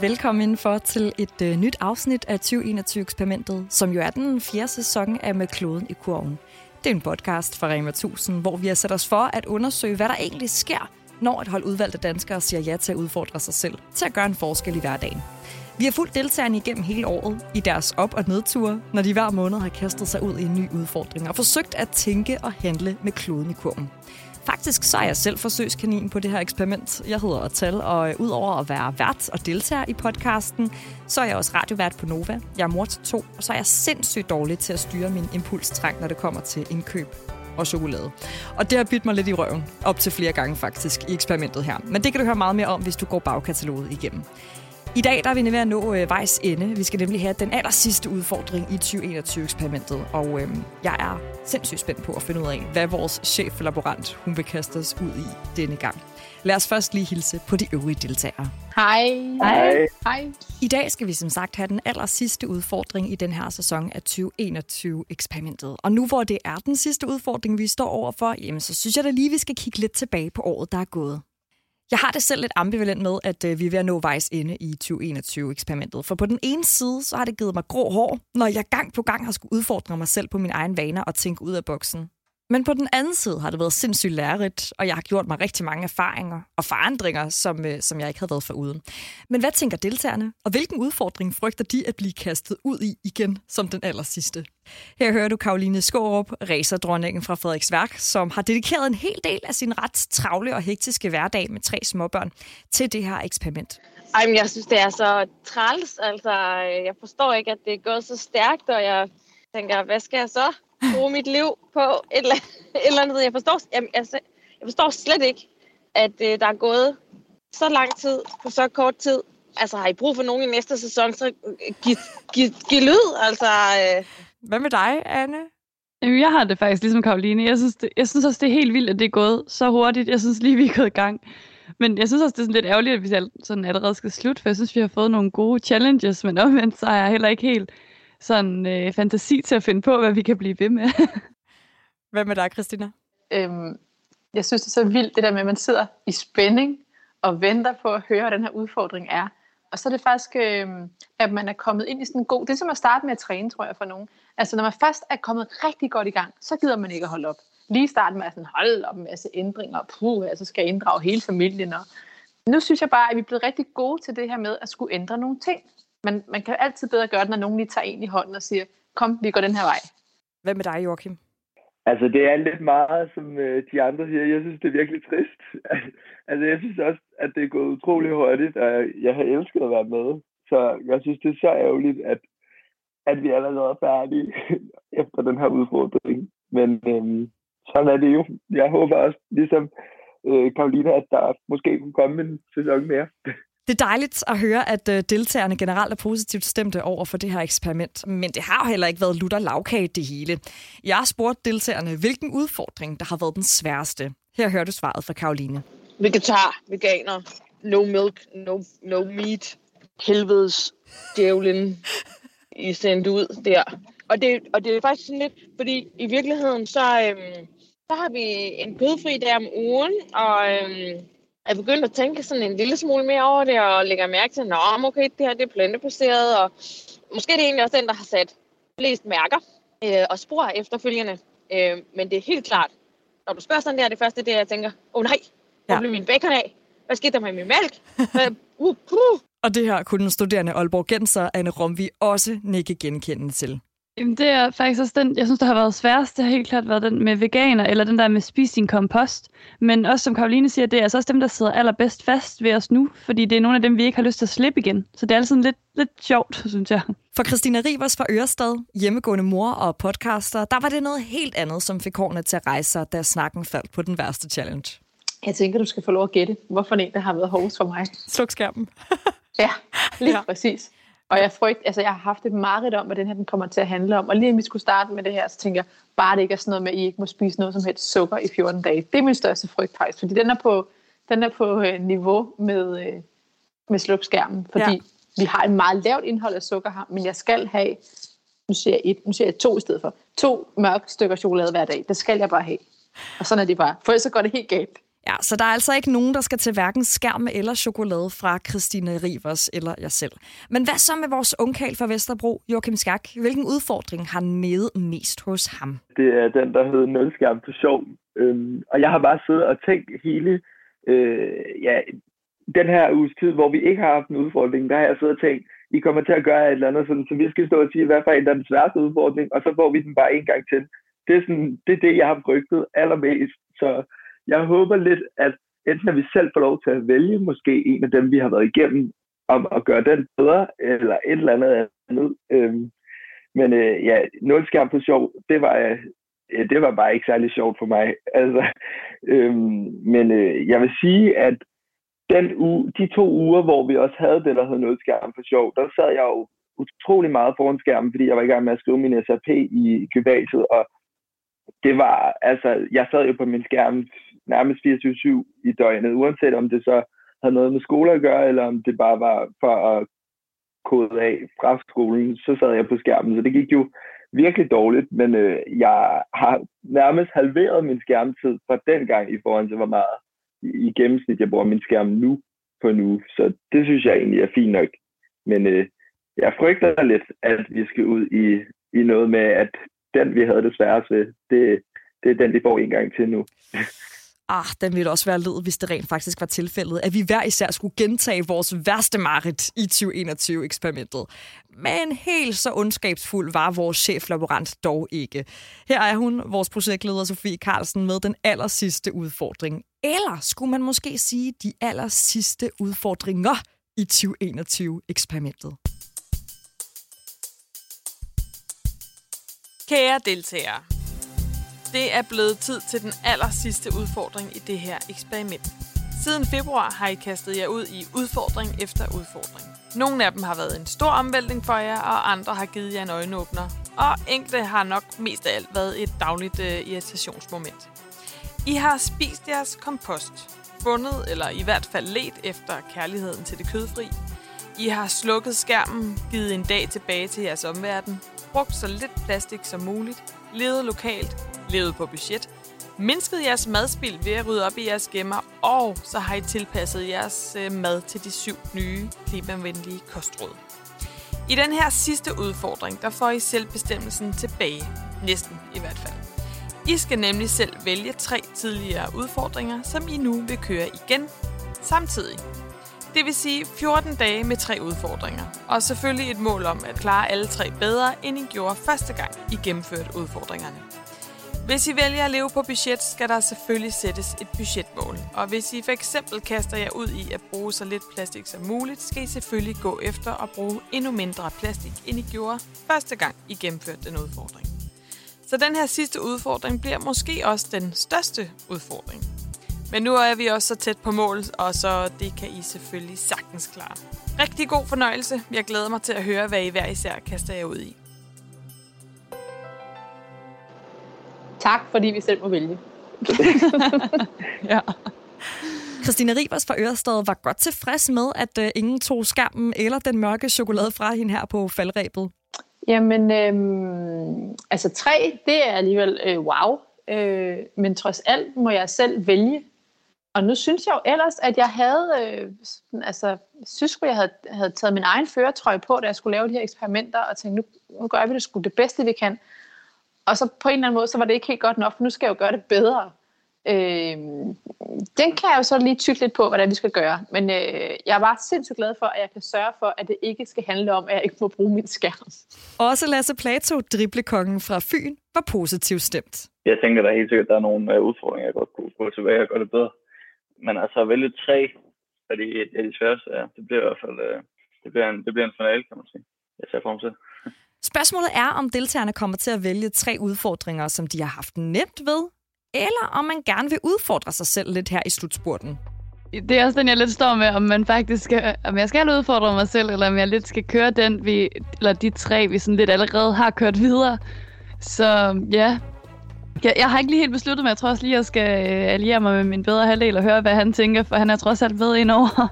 Velkommen for til et øh, nyt afsnit af 2021-eksperimentet, som jo er den fjerde sæson af Med kloden i kurven. Det er en podcast fra Rema 1000, hvor vi har sat os for at undersøge, hvad der egentlig sker, når et hold udvalgte danskere siger ja til at udfordre sig selv, til at gøre en forskel i hverdagen. Vi har fulgt deltagerne igennem hele året i deres op- og nedture, når de hver måned har kastet sig ud i en ny udfordring og forsøgt at tænke og handle med kloden i kurven. Faktisk så er jeg selv forsøgskanin på det her eksperiment. Jeg hedder Atal, og øh, udover at være vært og deltager i podcasten, så er jeg også radiovært på Nova. Jeg er mor til to, og så er jeg sindssygt dårlig til at styre min impulstrang, når det kommer til indkøb og chokolade. Og det har bidt mig lidt i røven, op til flere gange faktisk, i eksperimentet her. Men det kan du høre meget mere om, hvis du går bagkataloget igennem. I dag der er vi ved at nå øh, vejs ende. Vi skal nemlig have den aller sidste udfordring i 2021-eksperimentet. Og øh, jeg er sindssygt spændt på at finde ud af, hvad vores chef-laborant hun vil kaste os ud i denne gang. Lad os først lige hilse på de øvrige deltagere. Hej. Hej. Hej. I dag skal vi som sagt have den aller sidste udfordring i den her sæson af 2021-eksperimentet. Og nu hvor det er den sidste udfordring, vi står overfor, jamen, så synes jeg da lige, vi skal kigge lidt tilbage på året, der er gået. Jeg har det selv lidt ambivalent med, at øh, vi er ved at nå vejs ende i 2021-eksperimentet. For på den ene side, så har det givet mig grå hår, når jeg gang på gang har skulle udfordre mig selv på mine egne vaner og tænke ud af boksen. Men på den anden side har det været sindssygt lærerigt, og jeg har gjort mig rigtig mange erfaringer og forandringer, som, øh, som jeg ikke havde været foruden. Men hvad tænker deltagerne, og hvilken udfordring frygter de at blive kastet ud i igen som den aller sidste? Her hører du Karoline Skårup, racerdronningen fra Frederiksværk, som har dedikeret en hel del af sin ret travle og hektiske hverdag med tre småbørn til det her eksperiment. Ej, men jeg synes, det er så træls. Altså, øh, jeg forstår ikke, at det er gået så stærkt, og jeg tænker, hvad skal jeg så bruge mit liv på? Et eller, et eller andet. Jeg forstår, jeg, altså, jeg forstår slet ikke, at uh, der er gået så lang tid på så kort tid. Altså, har I brug for nogen i næste sæson, så giv, giv, giv lyd. Altså, uh... Hvad med dig, Anne? Jamen, jeg har det faktisk ligesom Karoline. Jeg synes, det, jeg synes også, det er helt vildt, at det er gået så hurtigt. Jeg synes lige, vi er gået i gang. Men jeg synes også, det er sådan lidt ærgerligt, at vi sådan allerede skal slutte, for jeg synes, vi har fået nogle gode challenges, men omvendt så har jeg heller ikke helt sådan øh, fantasi til at finde på, hvad vi kan blive ved med. Hvad med dig, Christina? Øhm, jeg synes, det er så vildt, det der med, at man sidder i spænding og venter på at høre, hvad den her udfordring er. Og så er det faktisk, øh, at man er kommet ind i sådan en god... Det er som at starte med at træne, tror jeg, for nogen. Altså, når man først er kommet rigtig godt i gang, så gider man ikke at holde op. Lige i starten med at sådan, holde op en masse ændringer, og puh, altså skal jeg inddrage hele familien. Og nu synes jeg bare, at vi er blevet rigtig gode til det her med at skulle ændre nogle ting. Men man kan altid bedre gøre det, når nogen lige tager en i hånden og siger, kom, vi går den her vej. Hvad med dig, Joachim? Altså, det er lidt meget, som øh, de andre siger. Jeg synes, det er virkelig trist. altså, jeg synes også, at det er gået utrolig hurtigt, og jeg har elsket at være med. Så jeg synes, det er så ærgerligt, at, at vi allerede er færdige efter den her udfordring. Men øhm, sådan er det jo. Jeg håber også, ligesom øh, Karolina, at der måske kunne komme en sæson mere. Det er dejligt at høre, at øh, deltagerne generelt er positivt stemte over for det her eksperiment. Men det har jo heller ikke været lutter lavkage det hele. Jeg har spurgt deltagerne, hvilken udfordring, der har været den sværeste. Her hører du svaret fra Karoline. Vegetar, veganer, no milk, no, no meat, helvedes djævlen, I sendt ud der. Og det, og det er faktisk sådan lidt, fordi i virkeligheden, så, øhm, så har vi en kødfri dag om ugen, og øhm, er begyndt at tænke sådan en lille smule mere over det, og lægger mærke til, at okay, det her det er plantebaseret, og måske det er egentlig også den, der har sat flest mærker øh, og spor efterfølgende. Øh, men det er helt klart, når du spørger sådan der, det første det er, jeg tænker, åh oh, nej, hvor ja. blev min bacon af? Hvad skete der med min mælk? uh, uh. Og det her kunne den studerende Aalborg Genser, Anne Romvi, også nikke genkendende til. Jamen, det er faktisk også den, jeg synes, der har været sværest. Det har helt klart været den med veganer, eller den der med spise sin kompost. Men også som Karoline siger, det er altså også dem, der sidder allerbedst fast ved os nu, fordi det er nogle af dem, vi ikke har lyst til at slippe igen. Så det er altså lidt, lidt sjovt, synes jeg. For Christina Rivers fra Ørestad, hjemmegående mor og podcaster, der var det noget helt andet, som fik hårene til at rejse sig, da snakken faldt på den værste challenge. Jeg tænker, du skal få lov at gætte, hvorfor en, der har været hårdest for mig. Sluk skærmen. ja, lige ja. præcis. Og jeg frygt, altså jeg har haft et mareridt om, hvad den her den kommer til at handle om. Og lige inden vi skulle starte med det her, så tænker jeg, bare det ikke er sådan noget med, at I ikke må spise noget som helst sukker i 14 dage. Det er min største frygt faktisk, fordi den er på, den er på øh, niveau med, øh, med slukskærmen. Fordi ja. vi har et meget lavt indhold af sukker her, men jeg skal have, nu siger jeg et, nu siger jeg to i stedet for, to mørke stykker chokolade hver dag. Det skal jeg bare have. Og sådan er det bare, for ellers så går det helt galt. Ja, så der er altså ikke nogen, der skal til hverken skærm eller chokolade fra Christine Rivers eller jeg selv. Men hvad så med vores ungkal fra Vesterbro, Joachim Skak? Hvilken udfordring har nede mest hos ham? Det er den, der hedder nulskærm for sjov. Øhm, og jeg har bare siddet og tænkt hele øh, ja, den her uges tid, hvor vi ikke har haft en udfordring, der har jeg siddet og tænkt, I kommer til at gøre et eller andet, sådan, så vi skal stå og sige, hvad for en der er den sværeste udfordring, og så får vi den bare en gang til. Det er, sådan, det, er det, jeg har frygtet allermest. Så jeg håber lidt, at enten at vi selv får lov til at vælge måske en af dem, vi har været igennem, om at gøre den bedre, eller et eller andet andet. Øhm, men øh, ja, nul skærm på sjov, det var, øh, det var bare ikke særlig sjovt for mig. Altså, øhm, men øh, jeg vil sige, at den uge, de to uger, hvor vi også havde det, der hed nul skærm for sjov, der sad jeg jo utrolig meget foran skærmen, fordi jeg var i gang med at skrive min SAP i gymnasiet, og det var, altså, jeg sad jo på min skærm nærmest 24-7 i døgnet, uanset om det så havde noget med skole at gøre, eller om det bare var for at kode af fra skolen, så sad jeg på skærmen. Så det gik jo virkelig dårligt, men øh, jeg har nærmest halveret min skærmtid fra den gang i forhold til, hvor meget i, i gennemsnit jeg bruger min skærm nu på nu. Så det synes jeg egentlig er fint nok. Men øh, jeg frygter lidt, at vi skal ud i, i noget med, at den, vi havde det sværest ved, det, det er den, vi får en gang til nu. Ah, den ville også være led, hvis det rent faktisk var tilfældet, at vi hver især skulle gentage vores værste marit i 2021-eksperimentet. Men helt så ondskabsfuld var vores cheflaborant dog ikke. Her er hun, vores projektleder Sofie Carlsen, med den aller sidste udfordring. Eller skulle man måske sige de aller sidste udfordringer i 2021-eksperimentet. Kære deltagere, det er blevet tid til den aller sidste udfordring i det her eksperiment. Siden februar har I kastet jer ud i udfordring efter udfordring. Nogle af dem har været en stor omvæltning for jer, og andre har givet jer en øjenåbner. Og enkelte har nok mest af alt været et dagligt øh, irritationsmoment. I har spist jeres kompost, fundet eller i hvert fald let efter kærligheden til det kødfri. I har slukket skærmen, givet en dag tilbage til jeres omverden, brugt så lidt plastik som muligt, levet lokalt, levet på budget, mindsket jeres madspild ved at rydde op i jeres gemmer, og så har I tilpasset jeres øh, mad til de syv nye klimavenlige kostråd. I den her sidste udfordring, der får I selvbestemmelsen tilbage. Næsten i hvert fald. I skal nemlig selv vælge tre tidligere udfordringer, som I nu vil køre igen samtidig. Det vil sige 14 dage med tre udfordringer. Og selvfølgelig et mål om at klare alle tre bedre, end I gjorde første gang, I gennemførte udfordringerne. Hvis I vælger at leve på budget, skal der selvfølgelig sættes et budgetmål. Og hvis I for eksempel kaster jer ud i at bruge så lidt plastik som muligt, skal I selvfølgelig gå efter at bruge endnu mindre plastik, end I gjorde første gang, I gennemførte den udfordring. Så den her sidste udfordring bliver måske også den største udfordring. Men nu er vi også så tæt på mål, og så det kan I selvfølgelig sagtens klare. Rigtig god fornøjelse. Jeg glæder mig til at høre, hvad I hver især kaster jer ud i. Tak, fordi vi selv må vælge. ja. Christina Rivers fra Ørestad var godt tilfreds med, at uh, ingen tog skærmen eller den mørke chokolade fra hende her på faldrebet. Jamen, øhm, altså tre, det er alligevel øh, wow. Øh, men trods alt må jeg selv vælge. Og nu synes jeg jo ellers, at jeg havde, øh, altså, synes jeg havde, havde taget min egen føretrøje på, da jeg skulle lave de her eksperimenter, og tænkte, nu, nu gør vi det sgu det bedste, vi kan. Og så på en eller anden måde, så var det ikke helt godt nok, for nu skal jeg jo gøre det bedre. Øh, den kan jeg jo så lige tykke lidt på, hvordan vi skal gøre. Men øh, jeg er bare sindssygt glad for, at jeg kan sørge for, at det ikke skal handle om, at jeg ikke må bruge min skærm. Også Lasse Plato, driblekongen fra Fyn, var positivt stemt. Jeg tænker da helt sikkert, at der er nogle uh, udfordringer, jeg godt kunne gå tilbage og gøre det bedre. Men altså at vælge tre af de, af de sværeste, ja, det bliver i hvert fald uh, det bliver en, det bliver en finale, kan man sige. Jeg ser frem til. Spørgsmålet er, om deltagerne kommer til at vælge tre udfordringer, som de har haft nemt ved, eller om man gerne vil udfordre sig selv lidt her i slutspurten. Det er også den, jeg lidt står med, om man faktisk skal, om jeg skal udfordre mig selv, eller om jeg lidt skal køre den, vi, eller de tre, vi sådan lidt allerede har kørt videre. Så ja, jeg, jeg har ikke lige helt besluttet, men jeg tror også lige, at jeg skal øh, alliere mig med min bedre halvdel og høre, hvad han tænker, for han er trods alt ved ind over.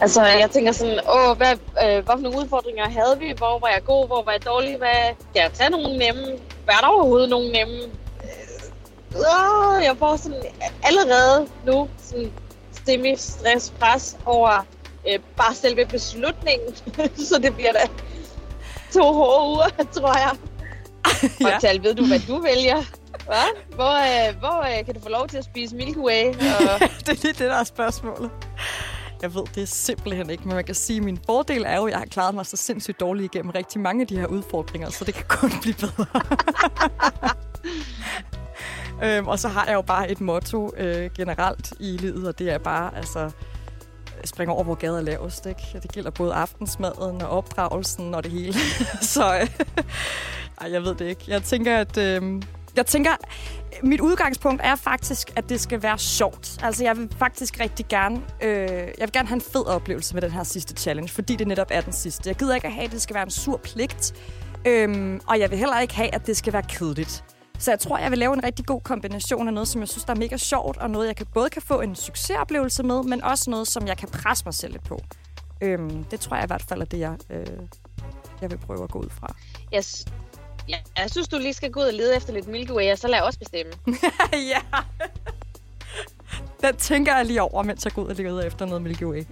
Altså, jeg tænker sådan, åh, hvad, øh, hvad for nogle udfordringer havde vi? Hvor var jeg god? Hvor var jeg dårlig? Hvad, skal jeg tage nogle nemme? Var der overhovedet nogle nemme? åh, jeg får sådan allerede nu sådan semi-stress pres over øh, bare selve beslutningen. så det bliver da to hårde uger, tror jeg. Ja. Og tal, ved du, hvad du vælger? Hva? Hvor, øh, hvor øh, kan du få lov til at spise Milky Way? Og, det er lige det, der er spørgsmålet. Jeg ved det er simpelthen ikke, men man kan sige, at min fordel er jo, at jeg har klaret mig så sindssygt dårligt igennem rigtig mange af de her udfordringer, så det kan kun blive bedre. øhm, og så har jeg jo bare et motto øh, generelt i livet, og det er bare, altså, springe over, hvor gader er lavest. Ikke? Det gælder både aftensmaden og opdragelsen og det hele. så øh, ej, jeg ved det ikke. Jeg tænker, at... Øh, jeg tænker, mit udgangspunkt er faktisk, at det skal være sjovt. Altså, jeg vil faktisk rigtig gerne, øh, jeg vil gerne have en fed oplevelse med den her sidste challenge, fordi det netop er den sidste. Jeg gider ikke at have, at det skal være en sur pligt, øhm, og jeg vil heller ikke have, at det skal være kedeligt. Så jeg tror, jeg vil lave en rigtig god kombination af noget, som jeg synes, der er mega sjovt, og noget, jeg kan både kan få en succesoplevelse med, men også noget, som jeg kan presse mig selv lidt på. Øhm, det tror jeg i hvert fald er det, jeg, øh, jeg vil prøve at gå ud fra. yes. Ja, jeg synes, du lige skal gå ud og lede efter lidt Milky Way, og så lad os også bestemme. ja. Den tænker jeg lige over, mens jeg går ud og leder efter noget Milky Way.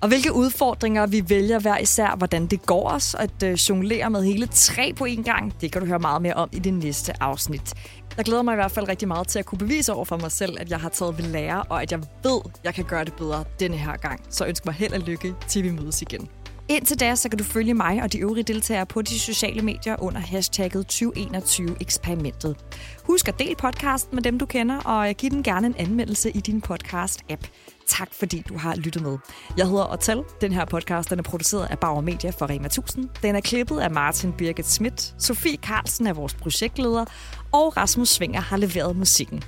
Og hvilke udfordringer vi vælger hver især, hvordan det går os at øh, jonglere med hele tre på én gang, det kan du høre meget mere om i det næste afsnit. Jeg glæder mig i hvert fald rigtig meget til at kunne bevise over for mig selv, at jeg har taget ved lære, og at jeg ved, at jeg kan gøre det bedre denne her gang. Så ønsk mig held og lykke, til vi mødes igen. Indtil da, så kan du følge mig og de øvrige deltagere på de sociale medier under hashtagget 2021-eksperimentet. Husk at dele podcasten med dem, du kender, og giv den gerne en anmeldelse i din podcast-app. Tak fordi du har lyttet med. Jeg hedder Otal. Den her podcast den er produceret af Bauer Media for Rema 1000. Den er klippet af Martin Birgit Schmidt. Sofie Carlsen er vores projektleder. Og Rasmus Svinger har leveret musikken.